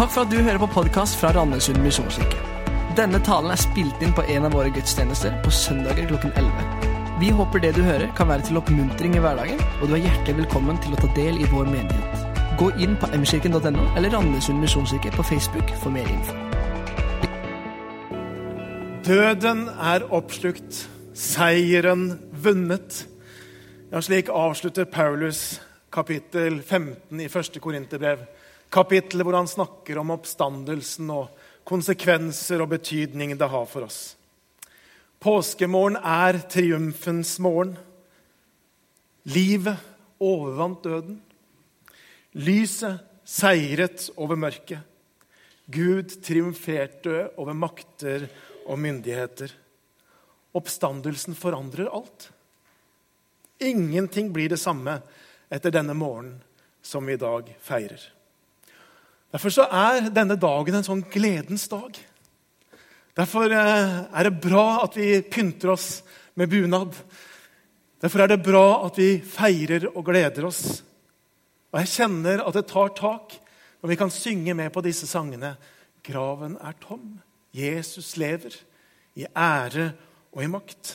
Takk for at du hører på podkast fra Randesund misjonskirke. Denne talen er spilt inn på en av våre gudstjenester på søndager klokken 11. Vi håper det du hører, kan være til oppmuntring i hverdagen, og du er hjertelig velkommen til å ta del i vår menighet. Gå inn på mkirken.no eller Randesund misjonskirke på Facebook for mer info. Døden er oppslukt, seieren vunnet. Ja, slik avslutter Paulus kapittel 15 i første Korinterbrev. Kapittelet hvor han snakker om oppstandelsen og konsekvenser og betydning det har for oss. Påskemorgen er triumfens morgen. Livet overvant døden. Lyset seiret over mørket. Gud triumferte over makter og myndigheter. Oppstandelsen forandrer alt. Ingenting blir det samme etter denne morgenen som vi i dag feirer. Derfor så er denne dagen en sånn gledens dag. Derfor eh, er det bra at vi pynter oss med bunad. Derfor er det bra at vi feirer og gleder oss. Og jeg kjenner at det tar tak når vi kan synge med på disse sangene. Graven er tom. Jesus lever. I ære og i makt.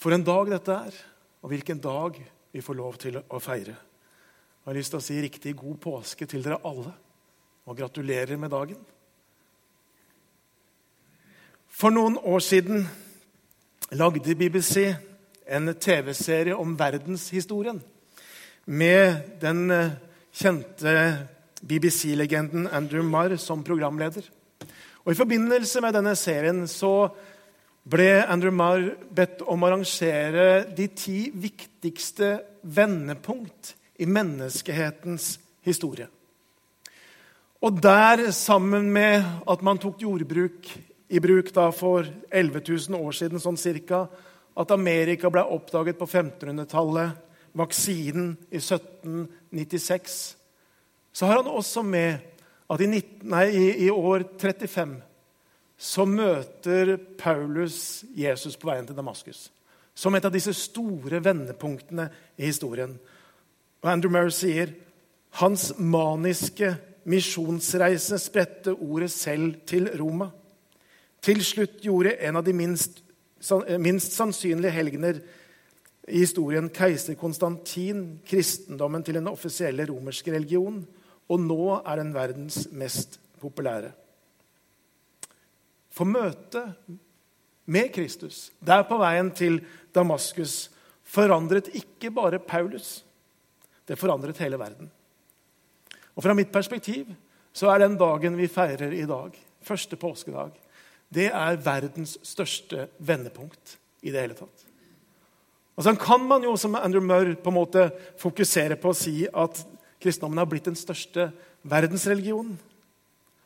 For en dag dette er, og hvilken dag vi får lov til å feire. Har lyst til å si riktig god påske til dere alle, og gratulerer med dagen. For noen år siden lagde BBC en TV-serie om verdenshistorien med den eh, kjente BBC-legenden Andrew Marr som programleder. Og I forbindelse med denne serien så ble Andrew Marr bedt om å arrangere de ti viktigste vendepunkt i menneskehetens historie. Og der, sammen med at man tok jordbruk i bruk da for 11 000 år siden, sånn cirka, at Amerika ble oppdaget på 1500-tallet, vaksinen i 1796, så har han også med at i, 19, nei, i, i år 35 så møter Paulus Jesus på veien til Damaskus. Som et av disse store vendepunktene i historien. Og Andrew Murray sier hans maniske misjonsreise spredte ordet selv til Roma. Til slutt gjorde en av de minst, minst sannsynlige helgener i historien, keiser Konstantin, kristendommen til den offisielle romerske religion. Og nå er den verdens mest populære. For møtet med Kristus der på veien til Damaskus forandret ikke bare Paulus. Det forandret hele verden. Og Fra mitt perspektiv så er den dagen vi feirer i dag, første påskedag, det er verdens største vendepunkt i det hele tatt. Og så kan man jo, som Andrew Murr, på en måte fokusere på å si at kristendommen har blitt den største verdensreligionen.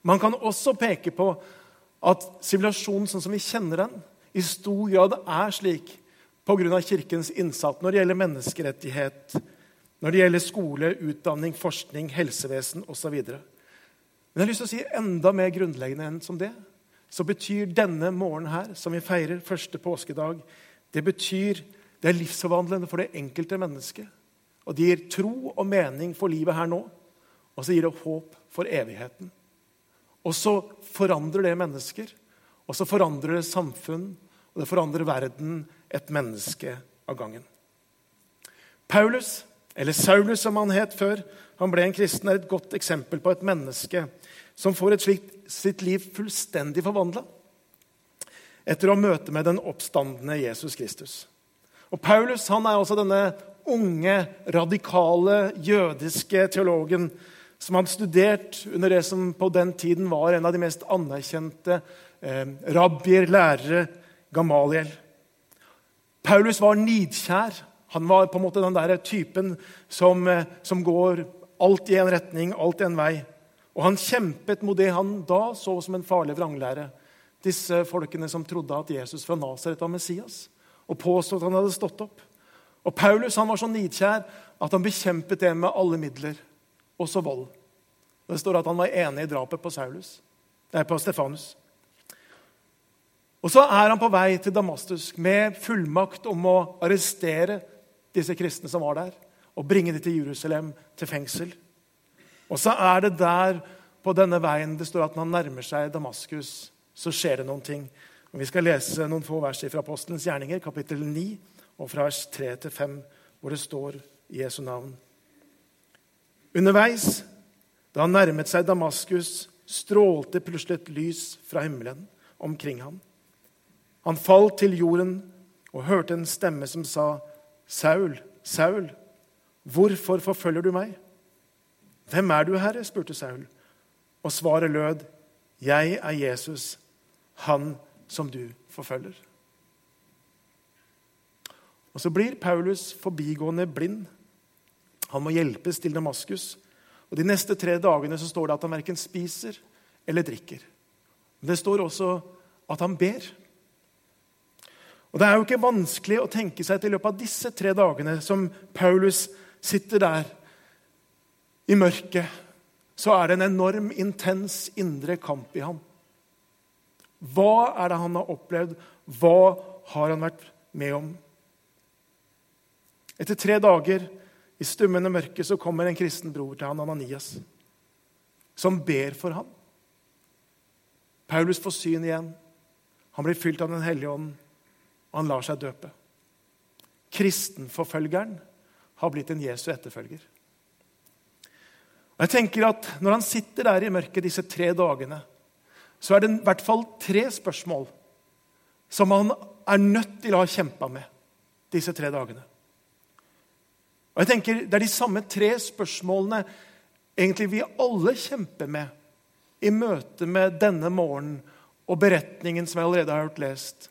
Man kan også peke på at sivilisasjonen sånn som vi kjenner den, i stor grad er slik pga. Kirkens innsats når det gjelder menneskerettighet, når det gjelder skole, utdanning, forskning, helsevesen osv. Men jeg har lyst til å si enda mer grunnleggende enn som det. Så betyr denne morgenen her, som vi feirer første påskedag, det betyr det er livsforvandlende for det enkelte mennesket. Og det gir tro og mening for livet her nå. Og så gir det håp for evigheten. Og så forandrer det mennesker. Og så forandrer det samfunn, og det forandrer verden et menneske av gangen. Paulus eller Saulus, som han het før, han ble en kristen, er et godt eksempel på et menneske som får slikt, sitt liv fullstendig forvandla etter å møte med den oppstandende Jesus Kristus. Og Paulus han er også denne unge, radikale jødiske teologen som hadde studert under det som på den tiden var en av de mest anerkjente eh, rabbier, lærere, Gamaliel. Paulus var nidkjær han var på en måte den der typen som, eh, som går alt i en retning, alt i en vei. Og han kjempet mot det han da så som en farlig vranglære. Disse folkene som trodde at Jesus fra Nasaret var Messias, og påstod at han hadde stått opp. Og Paulus han var så nidkjær at han bekjempet det med alle midler, også vold. Det står at han var enig i drapet på, Saulus, nei, på Stefanus. Og Så er han på vei til Damaskus med fullmakt om å arrestere disse kristne som var der, og bringe dem til Jerusalem, til fengsel. Og så er det der på denne veien det står at når han nærmer seg Damaskus, så skjer det noen ting. Og Vi skal lese noen få vers fra Apostelens gjerninger, kapittel 9, og fra vers 3 til 5, hvor det står Jesu navn. Underveis, da han nærmet seg Damaskus, strålte plutselig et lys fra himmelen omkring ham. Han falt til jorden og hørte en stemme som sa, 'Saul, Saul, hvorfor forfølger du meg?' 'Hvem er du, Herre?' spurte Saul. Og svaret lød, 'Jeg er Jesus, han som du forfølger'. Og Så blir Paulus forbigående blind. Han må hjelpes til Damaskus. Og De neste tre dagene så står det at han verken spiser eller drikker. Men det står også at han ber. Og Det er jo ikke vanskelig å tenke seg til i løpet av disse tre dagene som Paulus sitter der i mørket, så er det en enorm, intens indre kamp i ham. Hva er det han har opplevd? Hva har han vært med om? Etter tre dager i stummende mørke så kommer en kristen bror til han, Ananias, som ber for ham. Paulus får syn igjen. Han blir fylt av Den hellige ånd, og han lar seg døpe. Kristenforfølgeren har blitt en Jesu etterfølger. Og jeg tenker at Når han sitter der i mørket disse tre dagene, så er det i hvert fall tre spørsmål som han er nødt til å ha kjempa med disse tre dagene. Og jeg tenker Det er de samme tre spørsmålene egentlig vi alle kjemper med i møte med denne morgenen og beretningen som jeg allerede har hørt lest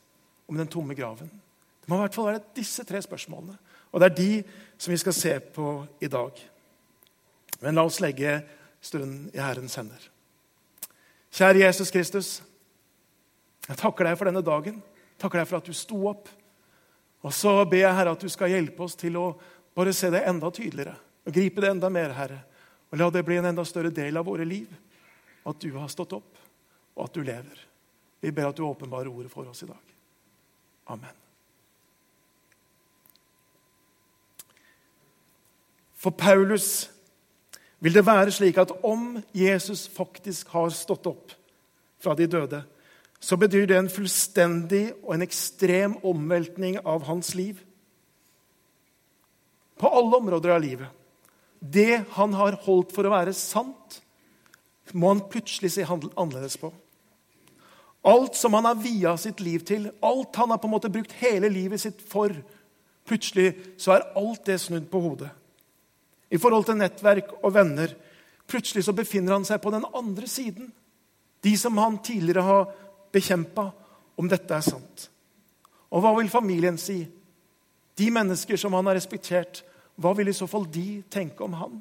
om den tomme graven. Det må i hvert fall være disse tre spørsmålene. Og det er de som vi skal se på i dag. Men la oss legge stunden i Herrens hender. Kjære Jesus Kristus. Jeg takker deg for denne dagen. Takker deg for at du sto opp. Og så ber jeg Herre at du skal hjelpe oss til å bare se det enda tydeligere. Og gripe det enda mer, Herre. Og la det bli en enda større del av våre liv. At du har stått opp, og at du lever. Vi ber at du åpenbarer ordet for oss i dag. Amen. For Paulus vil det være slik at om Jesus faktisk har stått opp fra de døde, så betyr det en fullstendig og en ekstrem omveltning av hans liv. På alle områder av livet. Det han har holdt for å være sant, må han plutselig se annerledes på. Alt som han har via sitt liv til, alt han har på en måte brukt hele livet sitt for, plutselig så er alt det snudd på hodet i forhold til nettverk og venner. Plutselig så befinner han seg på den andre siden. De som han tidligere har bekjempa, om dette er sant. Og hva vil familien si? De mennesker som han har respektert, hva vil i så fall de tenke om han?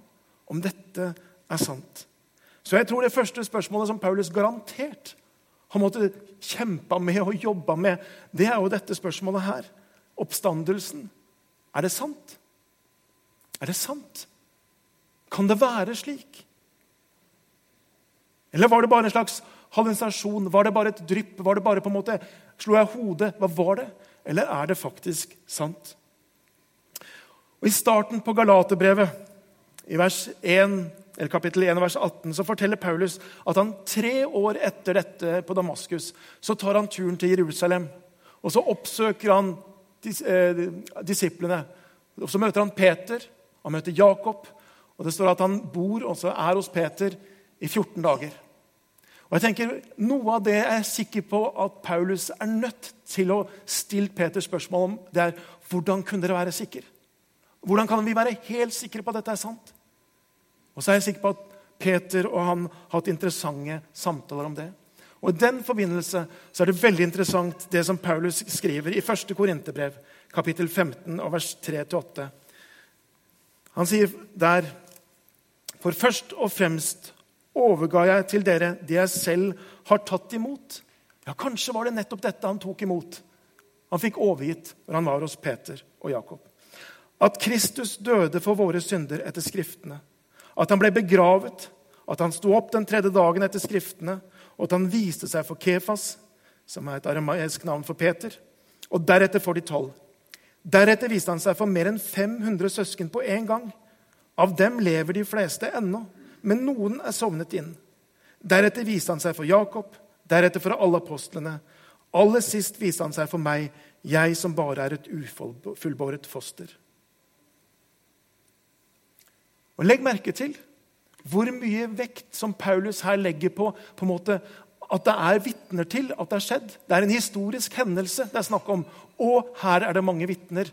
Om dette er sant? Så jeg tror det første spørsmålet som Paulus garantert har måttet kjempe med og jobbe med, det er jo dette spørsmålet her. Oppstandelsen. Er det sant? Er det sant? Kan det være slik? Eller var det bare en slags hallusinasjon? Var det bare et drypp? Var det bare på en måte, Slo jeg hodet? Hva var det? Eller er det faktisk sant? Og I starten på Galaterbrevet, i vers 1, eller kapittel 1, vers 18, så forteller Paulus at han tre år etter dette på Damaskus så tar han turen til Jerusalem. Og så oppsøker han dis, eh, disiplene. Og så møter han Peter, han møter Jakob, og Det står at han bor og er hos Peter i 14 dager. Og jeg tenker, Noe av det jeg er sikker på at Paulus er nødt til å stille Peter spørsmål om, det er hvordan kunne dere være sikre? Hvordan kan vi være helt sikre på at dette er sant? Og så er jeg sikker på at Peter og han har hatt interessante samtaler om det. Og I den forbindelse så er det veldig interessant det som Paulus skriver i 1. Korinterbrev, kapittel 15, vers 3-8. Han sier der for først og fremst overga jeg til dere det jeg selv har tatt imot. Ja, Kanskje var det nettopp dette han tok imot. Han fikk overgitt når han var hos Peter og Jakob. At Kristus døde for våre synder etter Skriftene. At han ble begravet, at han sto opp den tredje dagen etter Skriftene, og at han viste seg for Kefas, som er et aramaisk navn for Peter, og deretter for de tolv. Deretter viste han seg for mer enn 500 søsken på én gang. Av dem lever de fleste ennå, men noen er sovnet inn. Deretter viste han seg for Jakob, deretter for alle apostlene. Aller sist viste han seg for meg, jeg som bare er et ufullbåret foster. Og Legg merke til hvor mye vekt som Paulus her legger på, på en måte, at det er vitner til at det har skjedd. Det er en historisk hendelse det er snakk om. Og her er det mange vitner.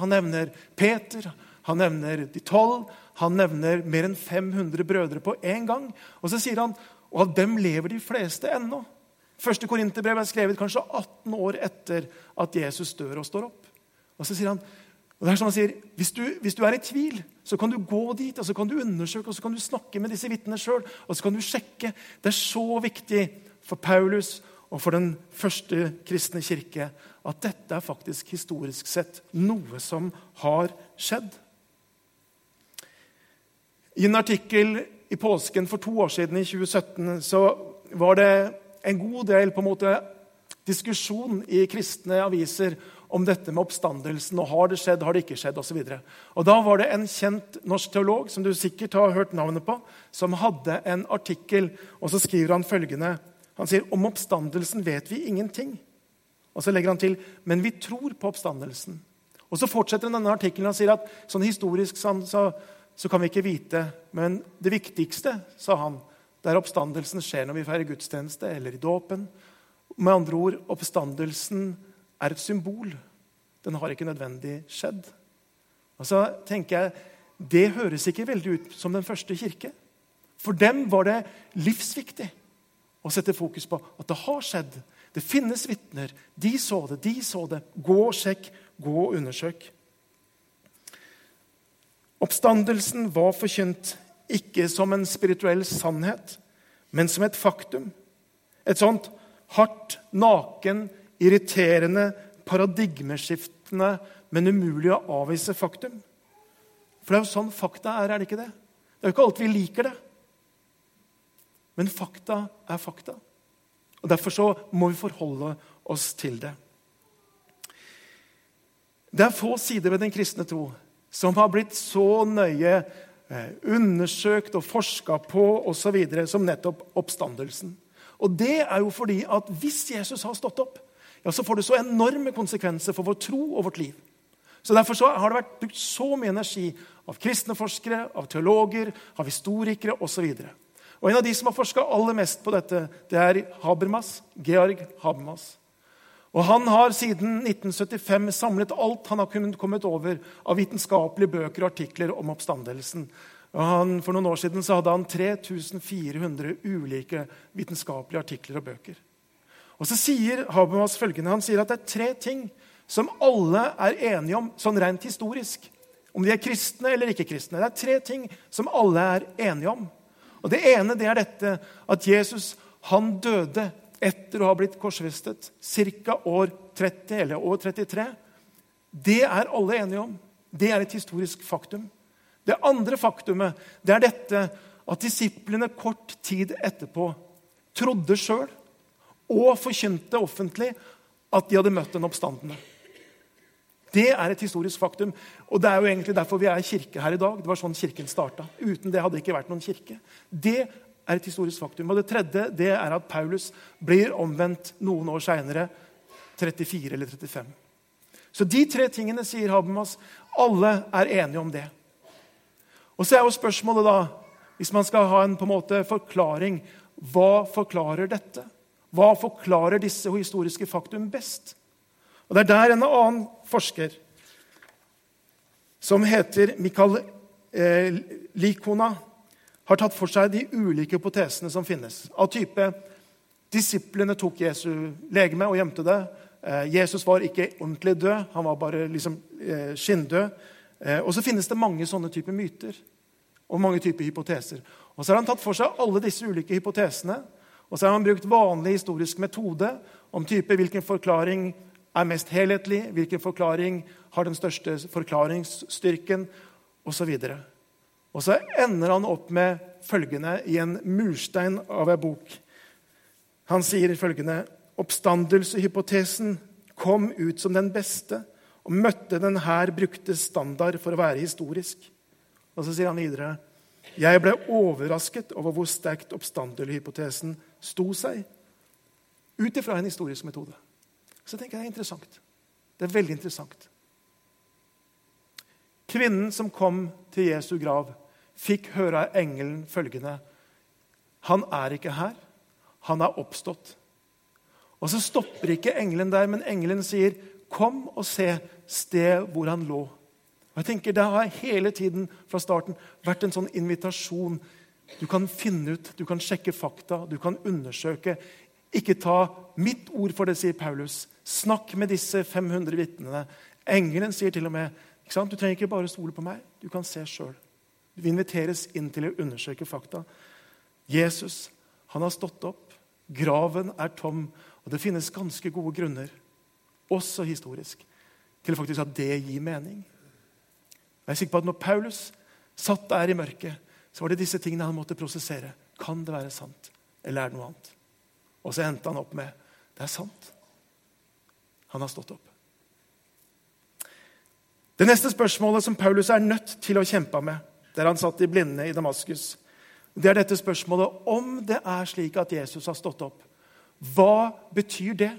Han nevner Peter, han nevner de tolv, han nevner mer enn 500 brødre på én gang. Og så sier han og av dem lever de fleste ennå. Første Korinterbrev er skrevet kanskje 18 år etter at Jesus dør og står opp. Og så sier han, og det er som han sier, hvis du, hvis du er i tvil, så kan du gå dit og så kan du undersøke og så kan du snakke med disse vitnene sjøl. Og så kan du sjekke. Det er så viktig for Paulus og for den første kristne kirke at dette er faktisk historisk sett noe som har skjedd. I en artikkel i påsken for to år siden, i 2017, så var det en god del på en måte diskusjon i kristne aviser om dette med oppstandelsen. og Har det skjedd, har det ikke skjedd, osv. Da var det en kjent norsk teolog som du sikkert har hørt navnet på, som hadde en artikkel, og så skriver han følgende Han sier om oppstandelsen vet vi ingenting. Og så legger han til men vi tror på oppstandelsen. Og Så fortsetter denne artikkelen og sier at sånn historisk så, så kan vi ikke vite. Men det viktigste, sa han, det er oppstandelsen skjer når vi feirer gudstjeneste eller i dåpen. Med andre ord, oppstandelsen er et symbol. Den har ikke nødvendig skjedd. Og så tenker jeg, Det høres ikke veldig ut som den første kirke. For dem var det livsviktig å sette fokus på at det har skjedd. Det finnes vitner. De så det, de så det. Gå og sjekk, gå og undersøk. Oppstandelsen var forkynt ikke som en spirituell sannhet, men som et faktum. Et sånt hardt, naken, irriterende, paradigmeskiftende, men umulig å avvise faktum. For det er jo sånn fakta er, er det ikke det? Det er jo ikke alltid vi liker det. Men fakta er fakta. Og Derfor så må vi forholde oss til det. Det er få sider ved den kristne tro som har blitt så nøye eh, undersøkt og forska på osv. som nettopp oppstandelsen. Og det er jo fordi at hvis Jesus har stått opp, ja, så får det så enorme konsekvenser for vår tro og vårt liv. Så Derfor så har det vært brukt så mye energi av kristne forskere, av teologer, av historikere osv. Og En av de som har forska aller mest på dette, det er Habermas, Georg Habermas. Og Han har siden 1975 samlet alt han har kunnet kommet over av vitenskapelige bøker og artikler om oppstandelsen. Han, for noen år siden så hadde han 3400 ulike vitenskapelige artikler og bøker. Og så sier Habermas følgende, Han sier at det er tre ting som alle er enige om sånn rent historisk. Om de er kristne eller ikke kristne. Det er tre ting som alle er enige om. Og Det ene det er dette at Jesus han døde etter å ha blitt korsfestet ca. år 30 eller år 33. Det er alle enige om. Det er et historisk faktum. Det andre faktumet det er dette at disiplene kort tid etterpå trodde sjøl og forkynte offentlig at de hadde møtt den oppstandende. Det er et historisk faktum. Og det er jo egentlig derfor vi er kirke her i dag. Det var sånn kirken starta. Uten det hadde det ikke vært noen kirke. Det er et historisk faktum. Og det tredje det er at Paulus blir omvendt noen år seinere. 34 eller 35. Så de tre tingene sier Habermas. Alle er enige om det. Og så er jo spørsmålet, da, hvis man skal ha en på en måte forklaring Hva forklarer dette? Hva forklarer disse historiske faktum best? Og Det er der en annen forsker, som heter Mikael eh, Likona, har tatt for seg de ulike hypotesene som finnes. Av type disiplene tok Jesu legeme og gjemte det. Eh, Jesus var ikke ordentlig død, han var bare liksom eh, skinndød. Eh, og så finnes det mange sånne typer myter og mange typer hypoteser. Og så har han tatt for seg alle disse ulike hypotesene. Og så har han brukt vanlig historisk metode om type hvilken forklaring er mest helhetlig, hvilken forklaring har den største forklaringsstyrken, osv. Og så ender han opp med følgende i en murstein av ei bok. Han sier følgende Oppstandelsehypotesen kom ut som den beste og møtte den her brukte standard for å være historisk. Og så sier han videre Jeg ble overrasket over hvor sterkt oppstanderhypotesen sto seg ut ifra en historisk metode. Så jeg tenker jeg det er interessant. Det er veldig interessant. Kvinnen som kom til Jesu grav, fikk høre av engelen følgende Han er ikke her. Han er oppstått. Og så stopper ikke engelen der, men engelen sier, 'Kom og se sted hvor han lå.' Og jeg tenker, Det har hele tiden fra starten vært en sånn invitasjon. Du kan finne ut, du kan sjekke fakta, du kan undersøke. Ikke ta mitt ord for det, sier Paulus. Snakk med disse 500 vitnene. Engelen sier til og med ikke sant? du trenger ikke bare stole på meg, du kan se sjøl. Vi inviteres inn til å undersøke fakta. Jesus han har stått opp. Graven er tom. Og det finnes ganske gode grunner, også historisk, til faktisk at det gir mening. Jeg er sikker på at når Paulus satt der i mørket, så var det disse tingene han måtte prosessere. Kan det være sant, eller er det noe annet? Og så endte han opp med det er sant. Han har stått opp. Det neste spørsmålet som Paulus er nødt til å kjempe med, der han satt i blinde i Damaskus, det er dette spørsmålet om det er slik at Jesus har stått opp. Hva betyr det?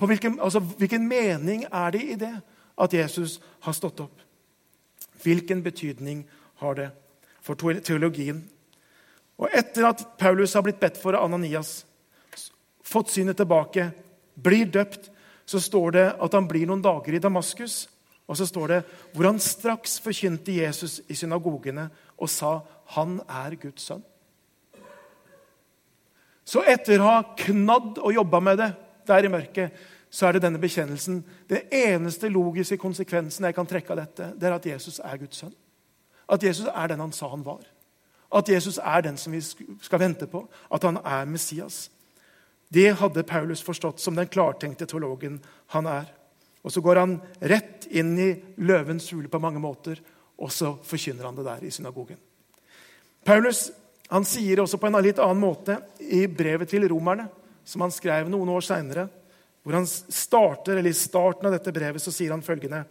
Hvilken, altså, hvilken mening er det i det at Jesus har stått opp? Hvilken betydning har det for teologien? Og Etter at Paulus har blitt bedt for av Ananias, fått synet tilbake, blir døpt, så står det at han blir noen dager i Damaskus. Og så står det hvor han straks forkynte Jesus i synagogene og sa han er Guds sønn. Så etter å ha knadd og jobba med det der i mørket, så er det denne bekjennelsen. Det eneste logiske konsekvensen jeg kan trekke av dette, det er at Jesus er Guds sønn. At Jesus er den han sa han var. At Jesus er den som vi skal vente på. At han er Messias. Det hadde Paulus forstått som den klartenkte teologen han er. Og Så går han rett inn i løvens hule på mange måter, og så forkynner han det der i synagogen. Paulus han sier også på en litt annen måte i brevet til romerne, som han skrev noen år seinere, hvor han starter, eller i starten av dette brevet så sier han følgende.: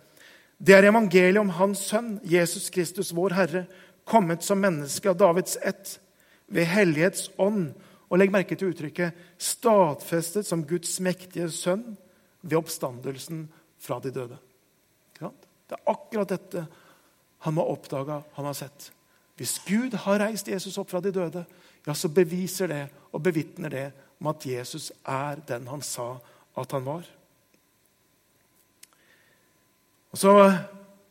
Det er evangeliet om Hans Sønn, Jesus Kristus, vår Herre, kommet som menneske av Davids ett, ved hellighets ånd, og legg merke til uttrykket 'stadfestet som Guds mektige sønn' ved oppstandelsen fra de døde. Det er akkurat dette han har oppdaga, han har sett. Hvis Gud har reist Jesus opp fra de døde, ja, så beviser det og bevitner det om at Jesus er den han sa at han var. Og så,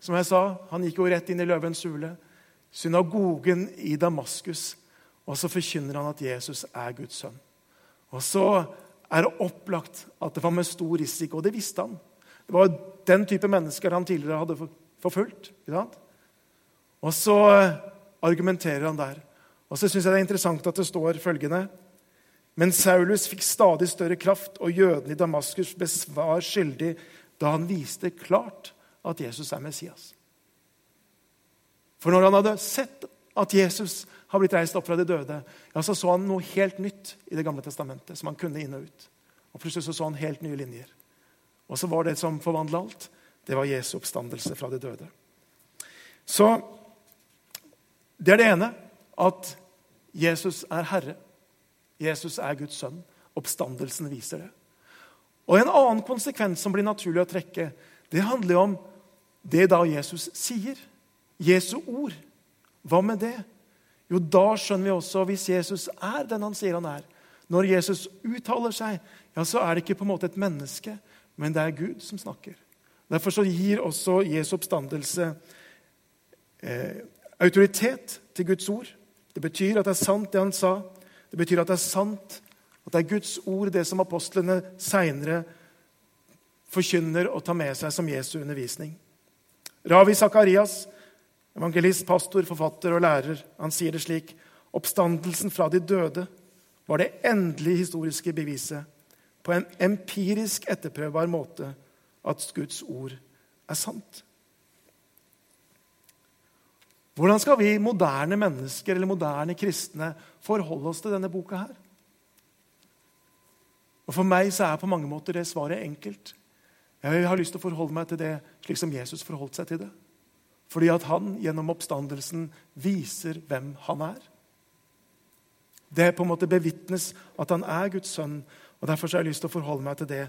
som jeg sa, Han gikk jo rett inn i løvens hule, synagogen i Damaskus. Og så forkynner han at Jesus er Guds sønn. Og så er det opplagt at det var med stor risiko, og det visste han. Det var den type mennesker han tidligere hadde forfulgt. Og så argumenterer han der. Og så syns jeg det er interessant at det står følgende Men Saulus fikk stadig større kraft, og jødene i Damaskus ble svar skyldig da han viste klart at Jesus er Messias. For når han hadde sett at Jesus har blitt reist opp fra de døde, ja, så så han noe helt nytt i Det gamle testamentet. som han kunne inn Og ut. Og Plutselig så, så han helt nye linjer. Og så var det som forvandla alt, det var Jesu oppstandelse fra de døde. Så det er det ene. At Jesus er Herre. Jesus er Guds sønn. Oppstandelsen viser det. Og En annen konsekvens som blir naturlig å trekke, det handler jo om det da Jesus sier. Jesu ord. Hva med det? Jo, da skjønner vi også hvis Jesus er den han sier han er. Når Jesus uttaler seg, ja, så er det ikke på en måte et menneske, men det er Gud som snakker. Derfor så gir også Jesu oppstandelse eh, autoritet til Guds ord. Det betyr at det er sant, det han sa. Det betyr at det er sant, at det er Guds ord, det som apostlene seinere forkynner og tar med seg som Jesu undervisning. Ravi Zakarias, evangelist, pastor, forfatter og lærer, han sier det slik.: Oppstandelsen fra de døde var det endelige historiske beviset på en empirisk etterprøvbar måte at Guds ord er sant. Hvordan skal vi moderne mennesker eller moderne kristne forholde oss til denne boka her? Og For meg så er på mange måter det svaret enkelt. Jeg har lyst til å forholde meg til det slik som Jesus forholdt seg til det. Fordi at han gjennom oppstandelsen viser hvem han er. Det på en måte bevitnes at han er Guds sønn. og Derfor har jeg lyst til å forholde meg til det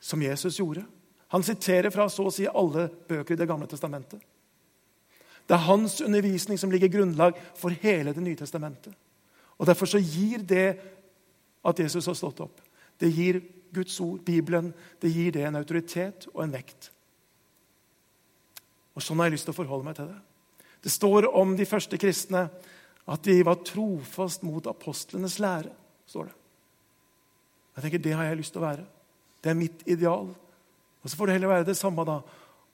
som Jesus gjorde. Han siterer fra så å si alle bøker i Det gamle testamentet. Det er hans undervisning som ligger grunnlag for hele Det nye testamentet. Og Derfor så gir det at Jesus har stått opp, det gir Guds ord, Bibelen, det gir det en autoritet og en vekt. Og Sånn har jeg lyst til å forholde meg til det. Det står om de første kristne at de var trofast mot apostlenes lære. står det. Jeg tenker, Det har jeg lyst til å være. Det er mitt ideal. Og Så får det heller være det samme da,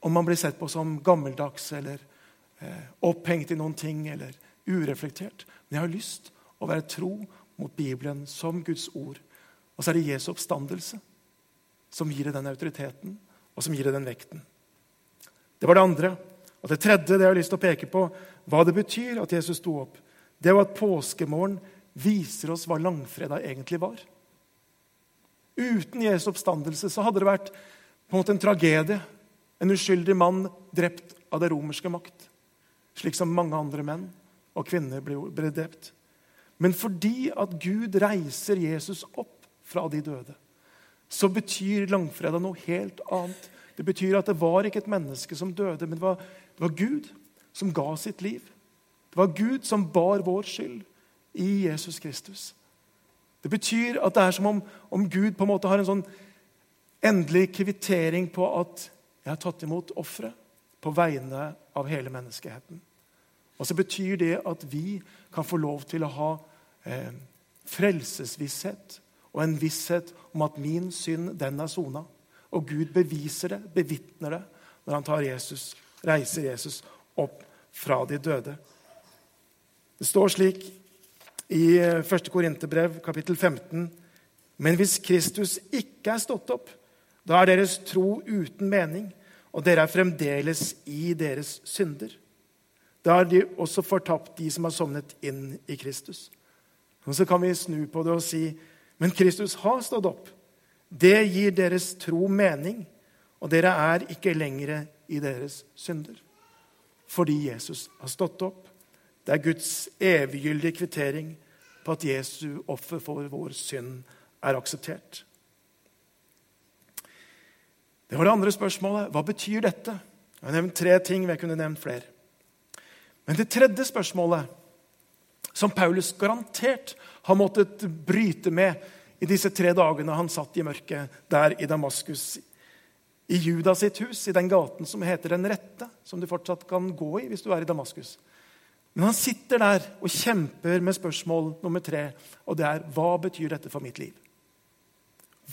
om man blir sett på som gammeldags eller eh, opphengt i noen ting eller ureflektert. Men jeg har lyst å være tro mot Bibelen som Guds ord. Og så er det Jesu oppstandelse som gir det den autoriteten og som gir det den vekten. Det var det andre. Og det tredje det jeg har lyst til å peke på, hva det betyr at Jesus sto opp, det var at påskemorgen viser oss hva langfredag egentlig var. Uten Jesu oppstandelse så hadde det vært på en måte en tragedie. En uskyldig mann drept av det romerske makt. Slik som mange andre menn og kvinner ble drept. Men fordi at Gud reiser Jesus opp fra de døde, så betyr langfredag noe helt annet. Det betyr at det var ikke et menneske som døde, men det var, det var Gud som ga sitt liv. Det var Gud som bar vår skyld i Jesus Kristus. Det betyr at det er som om, om Gud på en måte har en sånn endelig kvittering på at jeg har tatt imot offeret på vegne av hele menneskeheten. Og så betyr det at vi kan få lov til å ha eh, frelsesvisshet og en visshet om at min synd, den er sona. Og Gud beviser det, bevitner det, når han tar Jesus, reiser Jesus opp fra de døde. Det står slik i 1. Eh, Korinterbrev, kapittel 15.: Men hvis Kristus ikke er stått opp, da er deres tro uten mening, og dere er fremdeles i deres synder. Da har de også fortapt, de som har sovnet inn i Kristus. Og Så kan vi snu på det og si men Kristus har stått opp. Det gir deres tro mening, og dere er ikke lenger i deres synder. Fordi Jesus har stått opp. Det er Guds eviggyldige kvittering på at Jesu offer for vår synd er akseptert. Det var det andre spørsmålet. Hva betyr dette? Jeg har nevnt tre ting, men jeg kunne nevnt flere. Men det tredje spørsmålet, som Paulus garantert har måttet bryte med i disse tre dagene han satt i mørket der i Damaskus, i Judas sitt hus, i den gaten som heter Den rette, som du fortsatt kan gå i hvis du er i Damaskus. Men han sitter der og kjemper med spørsmål nummer tre, og det er hva betyr dette for mitt liv?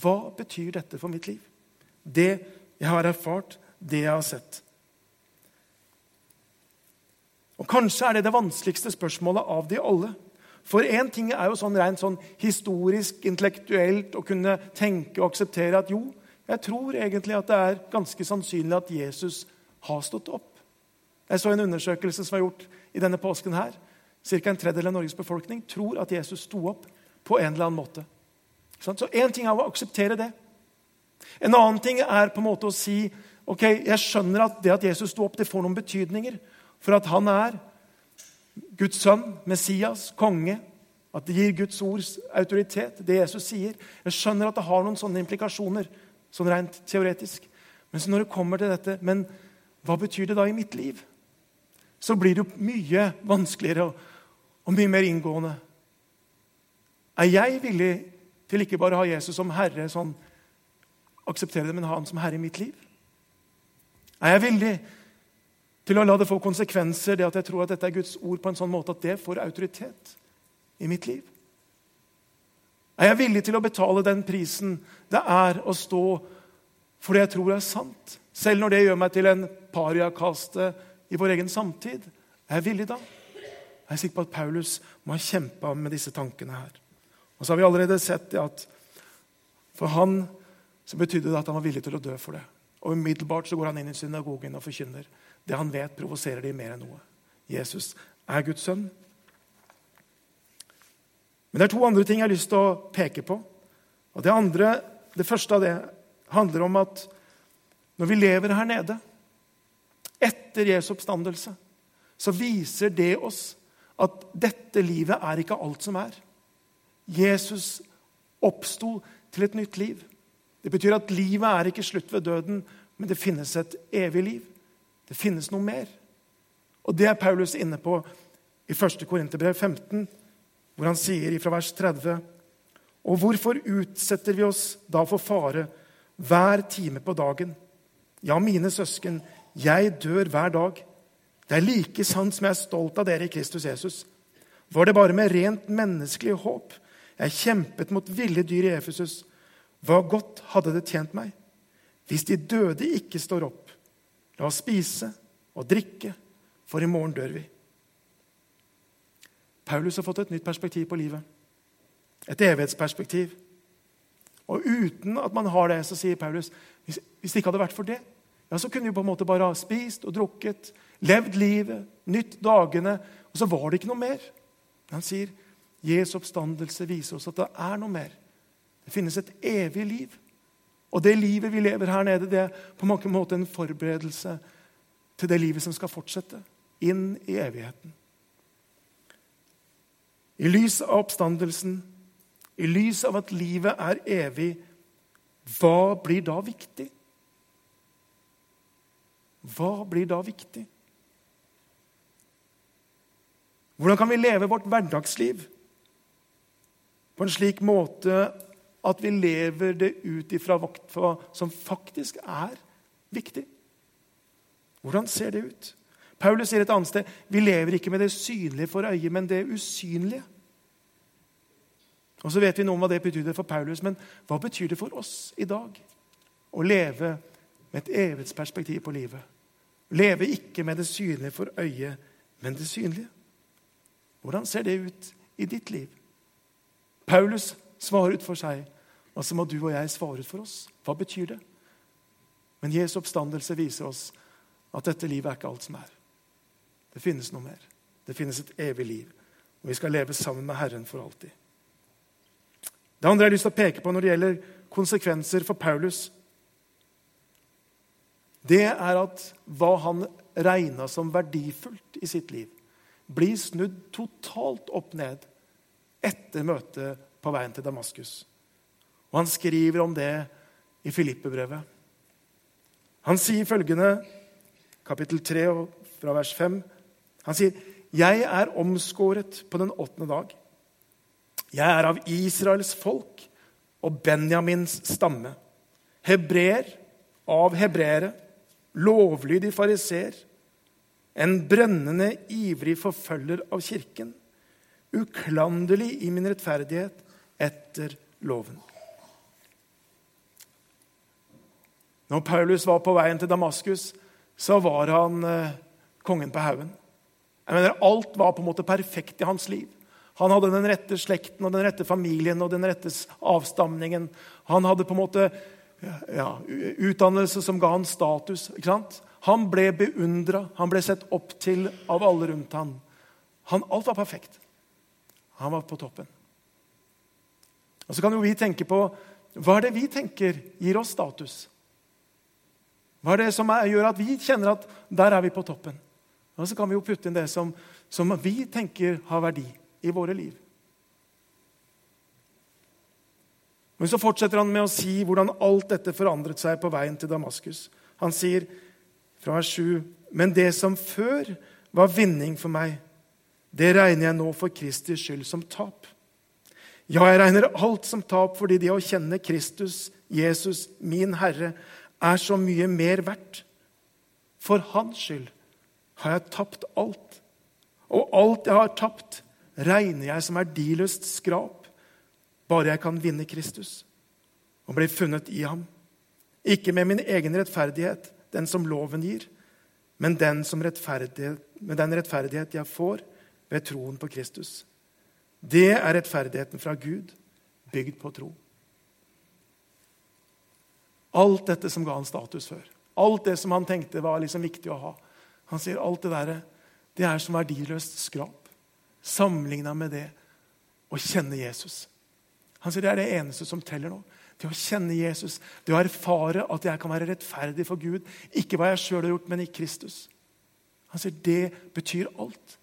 Hva betyr dette for mitt liv? Det jeg har erfart, det jeg har sett. Og Kanskje er det det vanskeligste spørsmålet av de alle. For én ting er jo sånn rent sånn historisk, intellektuelt å kunne tenke og akseptere at jo, jeg tror egentlig at det er ganske sannsynlig at Jesus har stått opp. Jeg så en undersøkelse som var gjort i denne påsken her. Ca. en tredjedel av Norges befolkning tror at Jesus sto opp på en eller annen måte. Så én ting er å akseptere det. En annen ting er på en måte å si ok, jeg skjønner at det at Jesus sto opp, det får noen betydninger. For at han er Guds sønn, Messias, konge. At det gir Guds ords autoritet, det Jesus sier. Jeg skjønner at det har noen sånne implikasjoner, sånn rent teoretisk. Men så når det kommer til dette Men hva betyr det da i mitt liv? Så blir det jo mye vanskeligere og, og mye mer inngående. Er jeg villig til ikke bare å ha Jesus som herre, sånn akseptere det, men ha han som herre i mitt liv? Er jeg villig til å la det få konsekvenser, det at jeg tror at dette er Guds ord, på en sånn måte at det får autoritet i mitt liv? Er jeg villig til å betale den prisen det er å stå for det jeg tror er sant? Selv når det gjør meg til en pariakaste i vår egen samtid. Er jeg villig da? Jeg er sikker på at Paulus må ha kjempa med disse tankene her. Og så har vi allerede sett det at for han så betydde det at han var villig til å dø for det. Og Umiddelbart så går han inn i synagogen og forkynner. Det han vet, provoserer de mer enn noe. Jesus er Guds sønn. Men det er to andre ting jeg har lyst til å peke på. Og Det andre, det første av det handler om at når vi lever her nede etter Jesu oppstandelse, så viser det oss at dette livet er ikke alt som er. Jesus oppsto til et nytt liv. Det betyr at livet er ikke slutt ved døden, men det finnes et evig liv. Det finnes noe mer. Og Det er Paulus inne på i 1. Korinterbrev 15, hvor han sier fra vers 30.: Og hvorfor utsetter vi oss da for fare hver time på dagen? Ja, mine søsken, jeg dør hver dag. Det er like sant som jeg er stolt av dere i Kristus Jesus. Var det bare med rent menneskelig håp jeg kjempet mot ville dyr i Efesus, hva godt hadde det tjent meg? Hvis de døde ikke står opp, la oss spise og drikke, for i morgen dør vi. Paulus har fått et nytt perspektiv på livet. Et evighetsperspektiv. Og uten at man har det, så sier Paulus hvis, hvis det ikke hadde vært for det, ja, så kunne vi på en måte bare ha spist og drukket, levd livet, nytt dagene, og så var det ikke noe mer. Han sier Jesu oppstandelse viser oss at det er noe mer. Det finnes et evig liv. Og det livet vi lever her nede, det er på mange måter en forberedelse til det livet som skal fortsette inn i evigheten. I lys av oppstandelsen, i lys av at livet er evig, hva blir da viktig? Hva blir da viktig? Hvordan kan vi leve vårt hverdagsliv på en slik måte at vi lever det ut ifra hva som faktisk er viktig? Hvordan ser det ut? Paulus sier et annet sted vi lever ikke med det synlige for øyet, men det usynlige. Og så vet vi noe om hva det betydde for Paulus, men hva betyr det for oss i dag? Å leve med et evighetsperspektiv på livet. Leve ikke med det synlige for øyet, men det synlige. Hvordan ser det ut i ditt liv? Paulus svarer ut for seg, og så må du og jeg svare ut for oss. Hva betyr det? Men Jesu oppstandelse viser oss at dette livet er ikke alt som er. Det finnes noe mer. Det finnes et evig liv. Og vi skal leve sammen med Herren for alltid. Det andre jeg har lyst til å peke på når det gjelder konsekvenser for Paulus, det er at hva han regna som verdifullt i sitt liv, blir snudd totalt opp ned etter møtet på veien til Damaskus. Og Han skriver om det i Filippe-brevet. Han sier følgende, kapittel 3 fra vers 5. Han sier, 'Jeg er omskåret på den åttende dag.' 'Jeg er av Israels folk og Benjamins stamme.' 'Hebreer av hebreere.' lovlydig fariser, en brennende, ivrig forfølger av kirken, uklanderlig i min rettferdighet etter loven. Når Paulus var på veien til Damaskus, så var han eh, kongen på haugen. Jeg mener, Alt var på en måte perfekt i hans liv. Han hadde den rette slekten og den rette familien og den rette avstamningen. Han hadde på en måte ja, utdannelse som ga han status. ikke sant? Han ble beundra, han ble sett opp til av alle rundt ham. Han, alt var perfekt. Han var på toppen. Og Så kan jo vi tenke på hva er det vi tenker gir oss status? Hva er det som gjør at vi kjenner at der er vi på toppen? Og Så kan vi jo putte inn det som, som vi tenker har verdi i våre liv. Men så fortsetter han med å si hvordan alt dette forandret seg på veien til Damaskus. Han sier fra vers 7.: Men det som før var vinning for meg, det regner jeg nå for Kristi skyld som tap. Ja, jeg regner alt som tap fordi det å kjenne Kristus, Jesus, min Herre, er så mye mer verdt. For hans skyld har jeg tapt alt. Og alt jeg har tapt, regner jeg som verdiløst skrap bare jeg kan vinne Kristus og bli funnet i ham. Ikke med min egen rettferdighet, den som loven gir, men den, med den rettferdighet jeg får ved troen på Kristus. Det er rettferdigheten fra Gud, bygd på tro. Alt dette som ga han status før, alt det som han tenkte var liksom viktig å ha Han sier alt det der, det er som verdiløst skrap sammenligna med det å kjenne Jesus. Han sier det er det eneste som teller nå. Det å kjenne Jesus, det å erfare at jeg kan være rettferdig for Gud. Ikke hva jeg sjøl har gjort, men i Kristus. Han sier det betyr alt.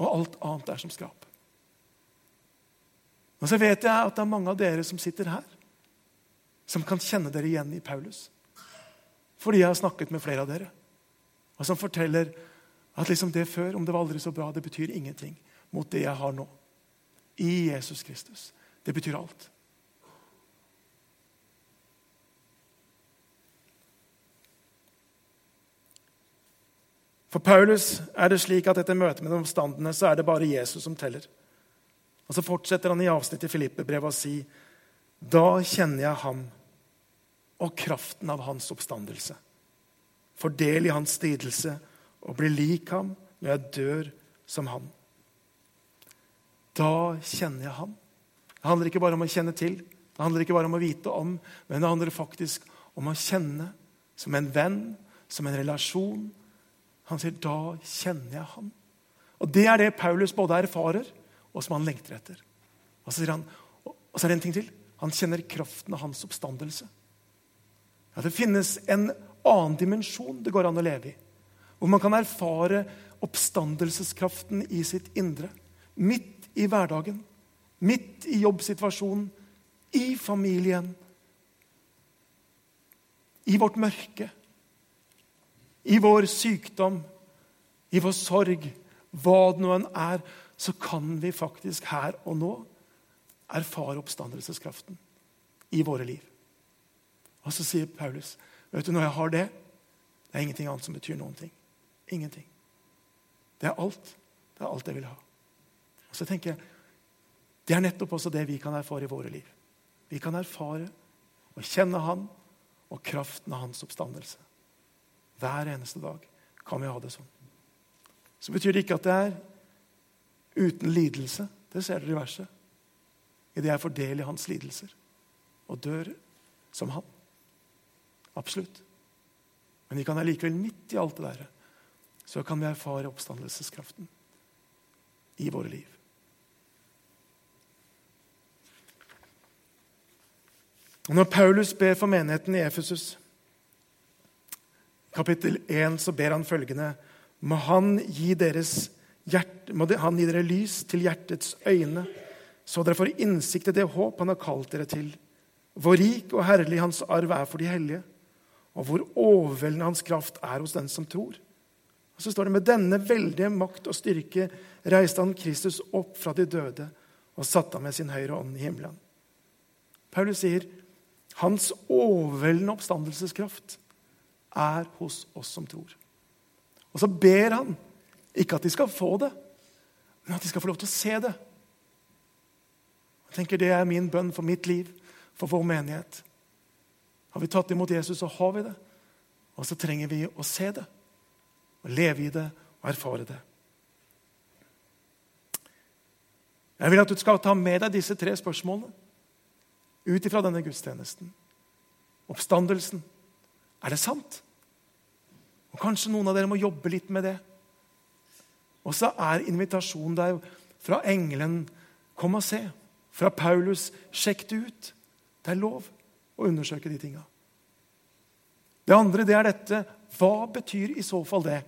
Og alt annet er som skrap. Og så vet jeg at det er mange av dere som sitter her, som kan kjenne dere igjen i Paulus. Fordi jeg har snakket med flere av dere, og som forteller at liksom det før, om det var aldri så bra, det betyr ingenting mot det jeg har nå. I Jesus Kristus. Det betyr alt. For Paulus er det slik at etter møtet med de omstandene så er det bare Jesus som teller. Og Så fortsetter han i avsnittet i Filippe-brevet å si da kjenner jeg ham og kraften av hans oppstandelse. Fordel i hans lidelse og bli lik ham når jeg dør som ham. Da kjenner jeg ham. Det handler ikke bare om å kjenne til, det handler ikke bare om å vite om, men det handler faktisk om å kjenne som en venn, som en relasjon, han sier, 'Da kjenner jeg ham'. Og Det er det Paulus både erfarer, og som han lengter etter. Og så sier han, og så er det en ting til. Han kjenner kraften av hans oppstandelse. Ja, Det finnes en annen dimensjon det går an å leve i. Hvor man kan erfare oppstandelseskraften i sitt indre. Midt i hverdagen. Midt i jobbsituasjonen. I familien. I vårt mørke i vår sykdom, i vår sorg, hva det nå enn er, så kan vi faktisk her og nå erfare oppstandelseskraften i våre liv. Og så sier Paulus, vet du, når jeg har det, det er ingenting annet som betyr noen ting. Ingenting. Det er alt. Det er alt jeg vil ha. Og så tenker jeg, Det er nettopp også det vi kan erfare i våre liv. Vi kan erfare og kjenne Han og kraften av Hans oppstandelse. Hver eneste dag kan vi ha det sånn. Så betyr det ikke at det er uten lidelse. Det ser dere i verset. Idet jeg får del i hans lidelser og dør som han. Absolutt. Men vi kan allikevel, midt i alt det der, så kan vi erfare oppstandelseskraften i våre liv. Og Når Paulus ber for menigheten i Efesus kapittel 1 så ber han følgende Må han gi, hjerte, må han gi dere lys til hjertets øyne, så dere får innsikt i det håp han har kalt dere til. Hvor rik og herlig hans arv er for de hellige, og hvor overveldende hans kraft er hos den som tror. Og så står det med denne veldige makt og styrke reiste han Kristus opp fra de døde og satte ham med sin høyre ånd i himmelen. Paulus sier hans overveldende oppstandelseskraft er hos oss som tror. Og så ber han ikke at de skal få det, men at de skal få lov til å se det. Jeg tenker Det er min bønn for mitt liv, for vår menighet. Har vi tatt imot Jesus, så har vi det. Og så trenger vi å se det, og leve i det og erfare det. Jeg vil at du skal ta med deg disse tre spørsmålene ut ifra denne gudstjenesten. Oppstandelsen er det sant? Og Kanskje noen av dere må jobbe litt med det. Og så er invitasjonen der fra engelen 'Kom og se'. Fra Paulus 'Sjekk det ut'. Det er lov å undersøke de tinga. Det andre det er dette Hva betyr i så fall det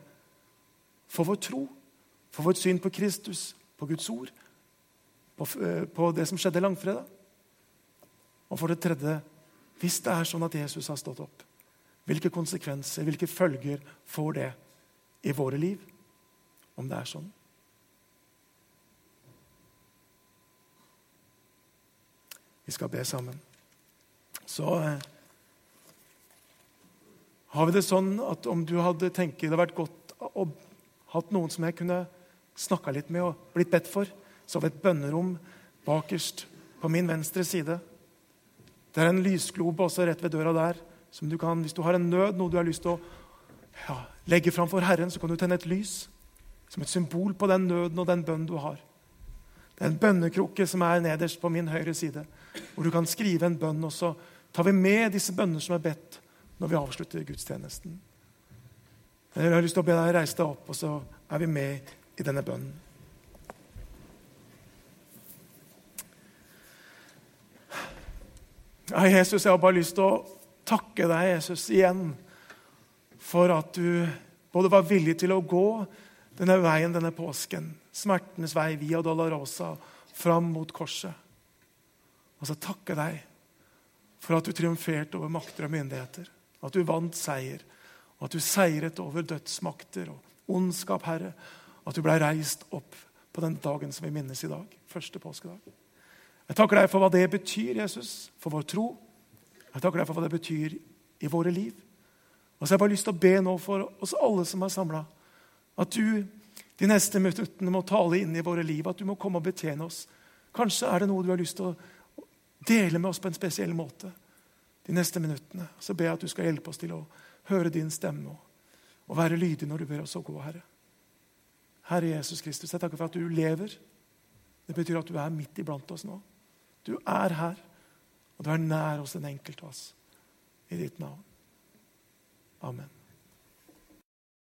for vår tro, for vårt syn på Kristus, på Guds ord, på, eh, på det som skjedde langfredag? Og for det tredje hvis det er sånn at Jesus har stått opp, hvilke konsekvenser, hvilke følger får det i våre liv, om det er sånn? Vi skal be sammen. Så eh, har vi det sånn at om du hadde tenkt det hadde vært godt å hatt noen som jeg kunne snakka litt med og blitt bedt for, så har vi et bønnerom bakerst på min venstre side. Det er en lysglobe også rett ved døra der som du kan, Hvis du har en nød, noe du har lyst til å ja, legge fram for Herren, så kan du tenne et lys som et symbol på den nøden og den bønnen du har. Det er en bønnekrukke som er nederst på min høyre side, hvor du kan skrive en bønn. Og så tar vi med disse bønner som er bedt, når vi avslutter gudstjenesten. Jeg har lyst til å be deg reise deg opp, og så er vi med i denne bønnen. Ja, Jesus, jeg har bare lyst til å takke deg, Jesus, igjen for at du både var villig til å gå denne veien denne påsken, smertenes vei via Dolorosa, fram mot korset. Og så takke deg for at du triumferte over makter og myndigheter. At du vant seier, og at du seiret over dødsmakter og ondskap, Herre. At du blei reist opp på den dagen som vi minnes i dag. Første påskedag. Jeg takker deg for hva det betyr, Jesus, for vår tro. Jeg takker deg for hva det betyr i våre liv. Og så har jeg bare lyst til å be nå for oss alle som er samla, at du de neste minuttene må tale inn i våre liv, at du må komme og betjene oss. Kanskje er det noe du har lyst til å dele med oss på en spesiell måte de neste minuttene. Så ber jeg at du skal hjelpe oss til å høre din stemme og, være lydig når du ber oss å gå, Herre. Herre Jesus Kristus, jeg takker for at du lever. Det betyr at du er midt iblant oss nå. Du er her, og du er nær hos den enkelte av oss. I ditt navn. Amen.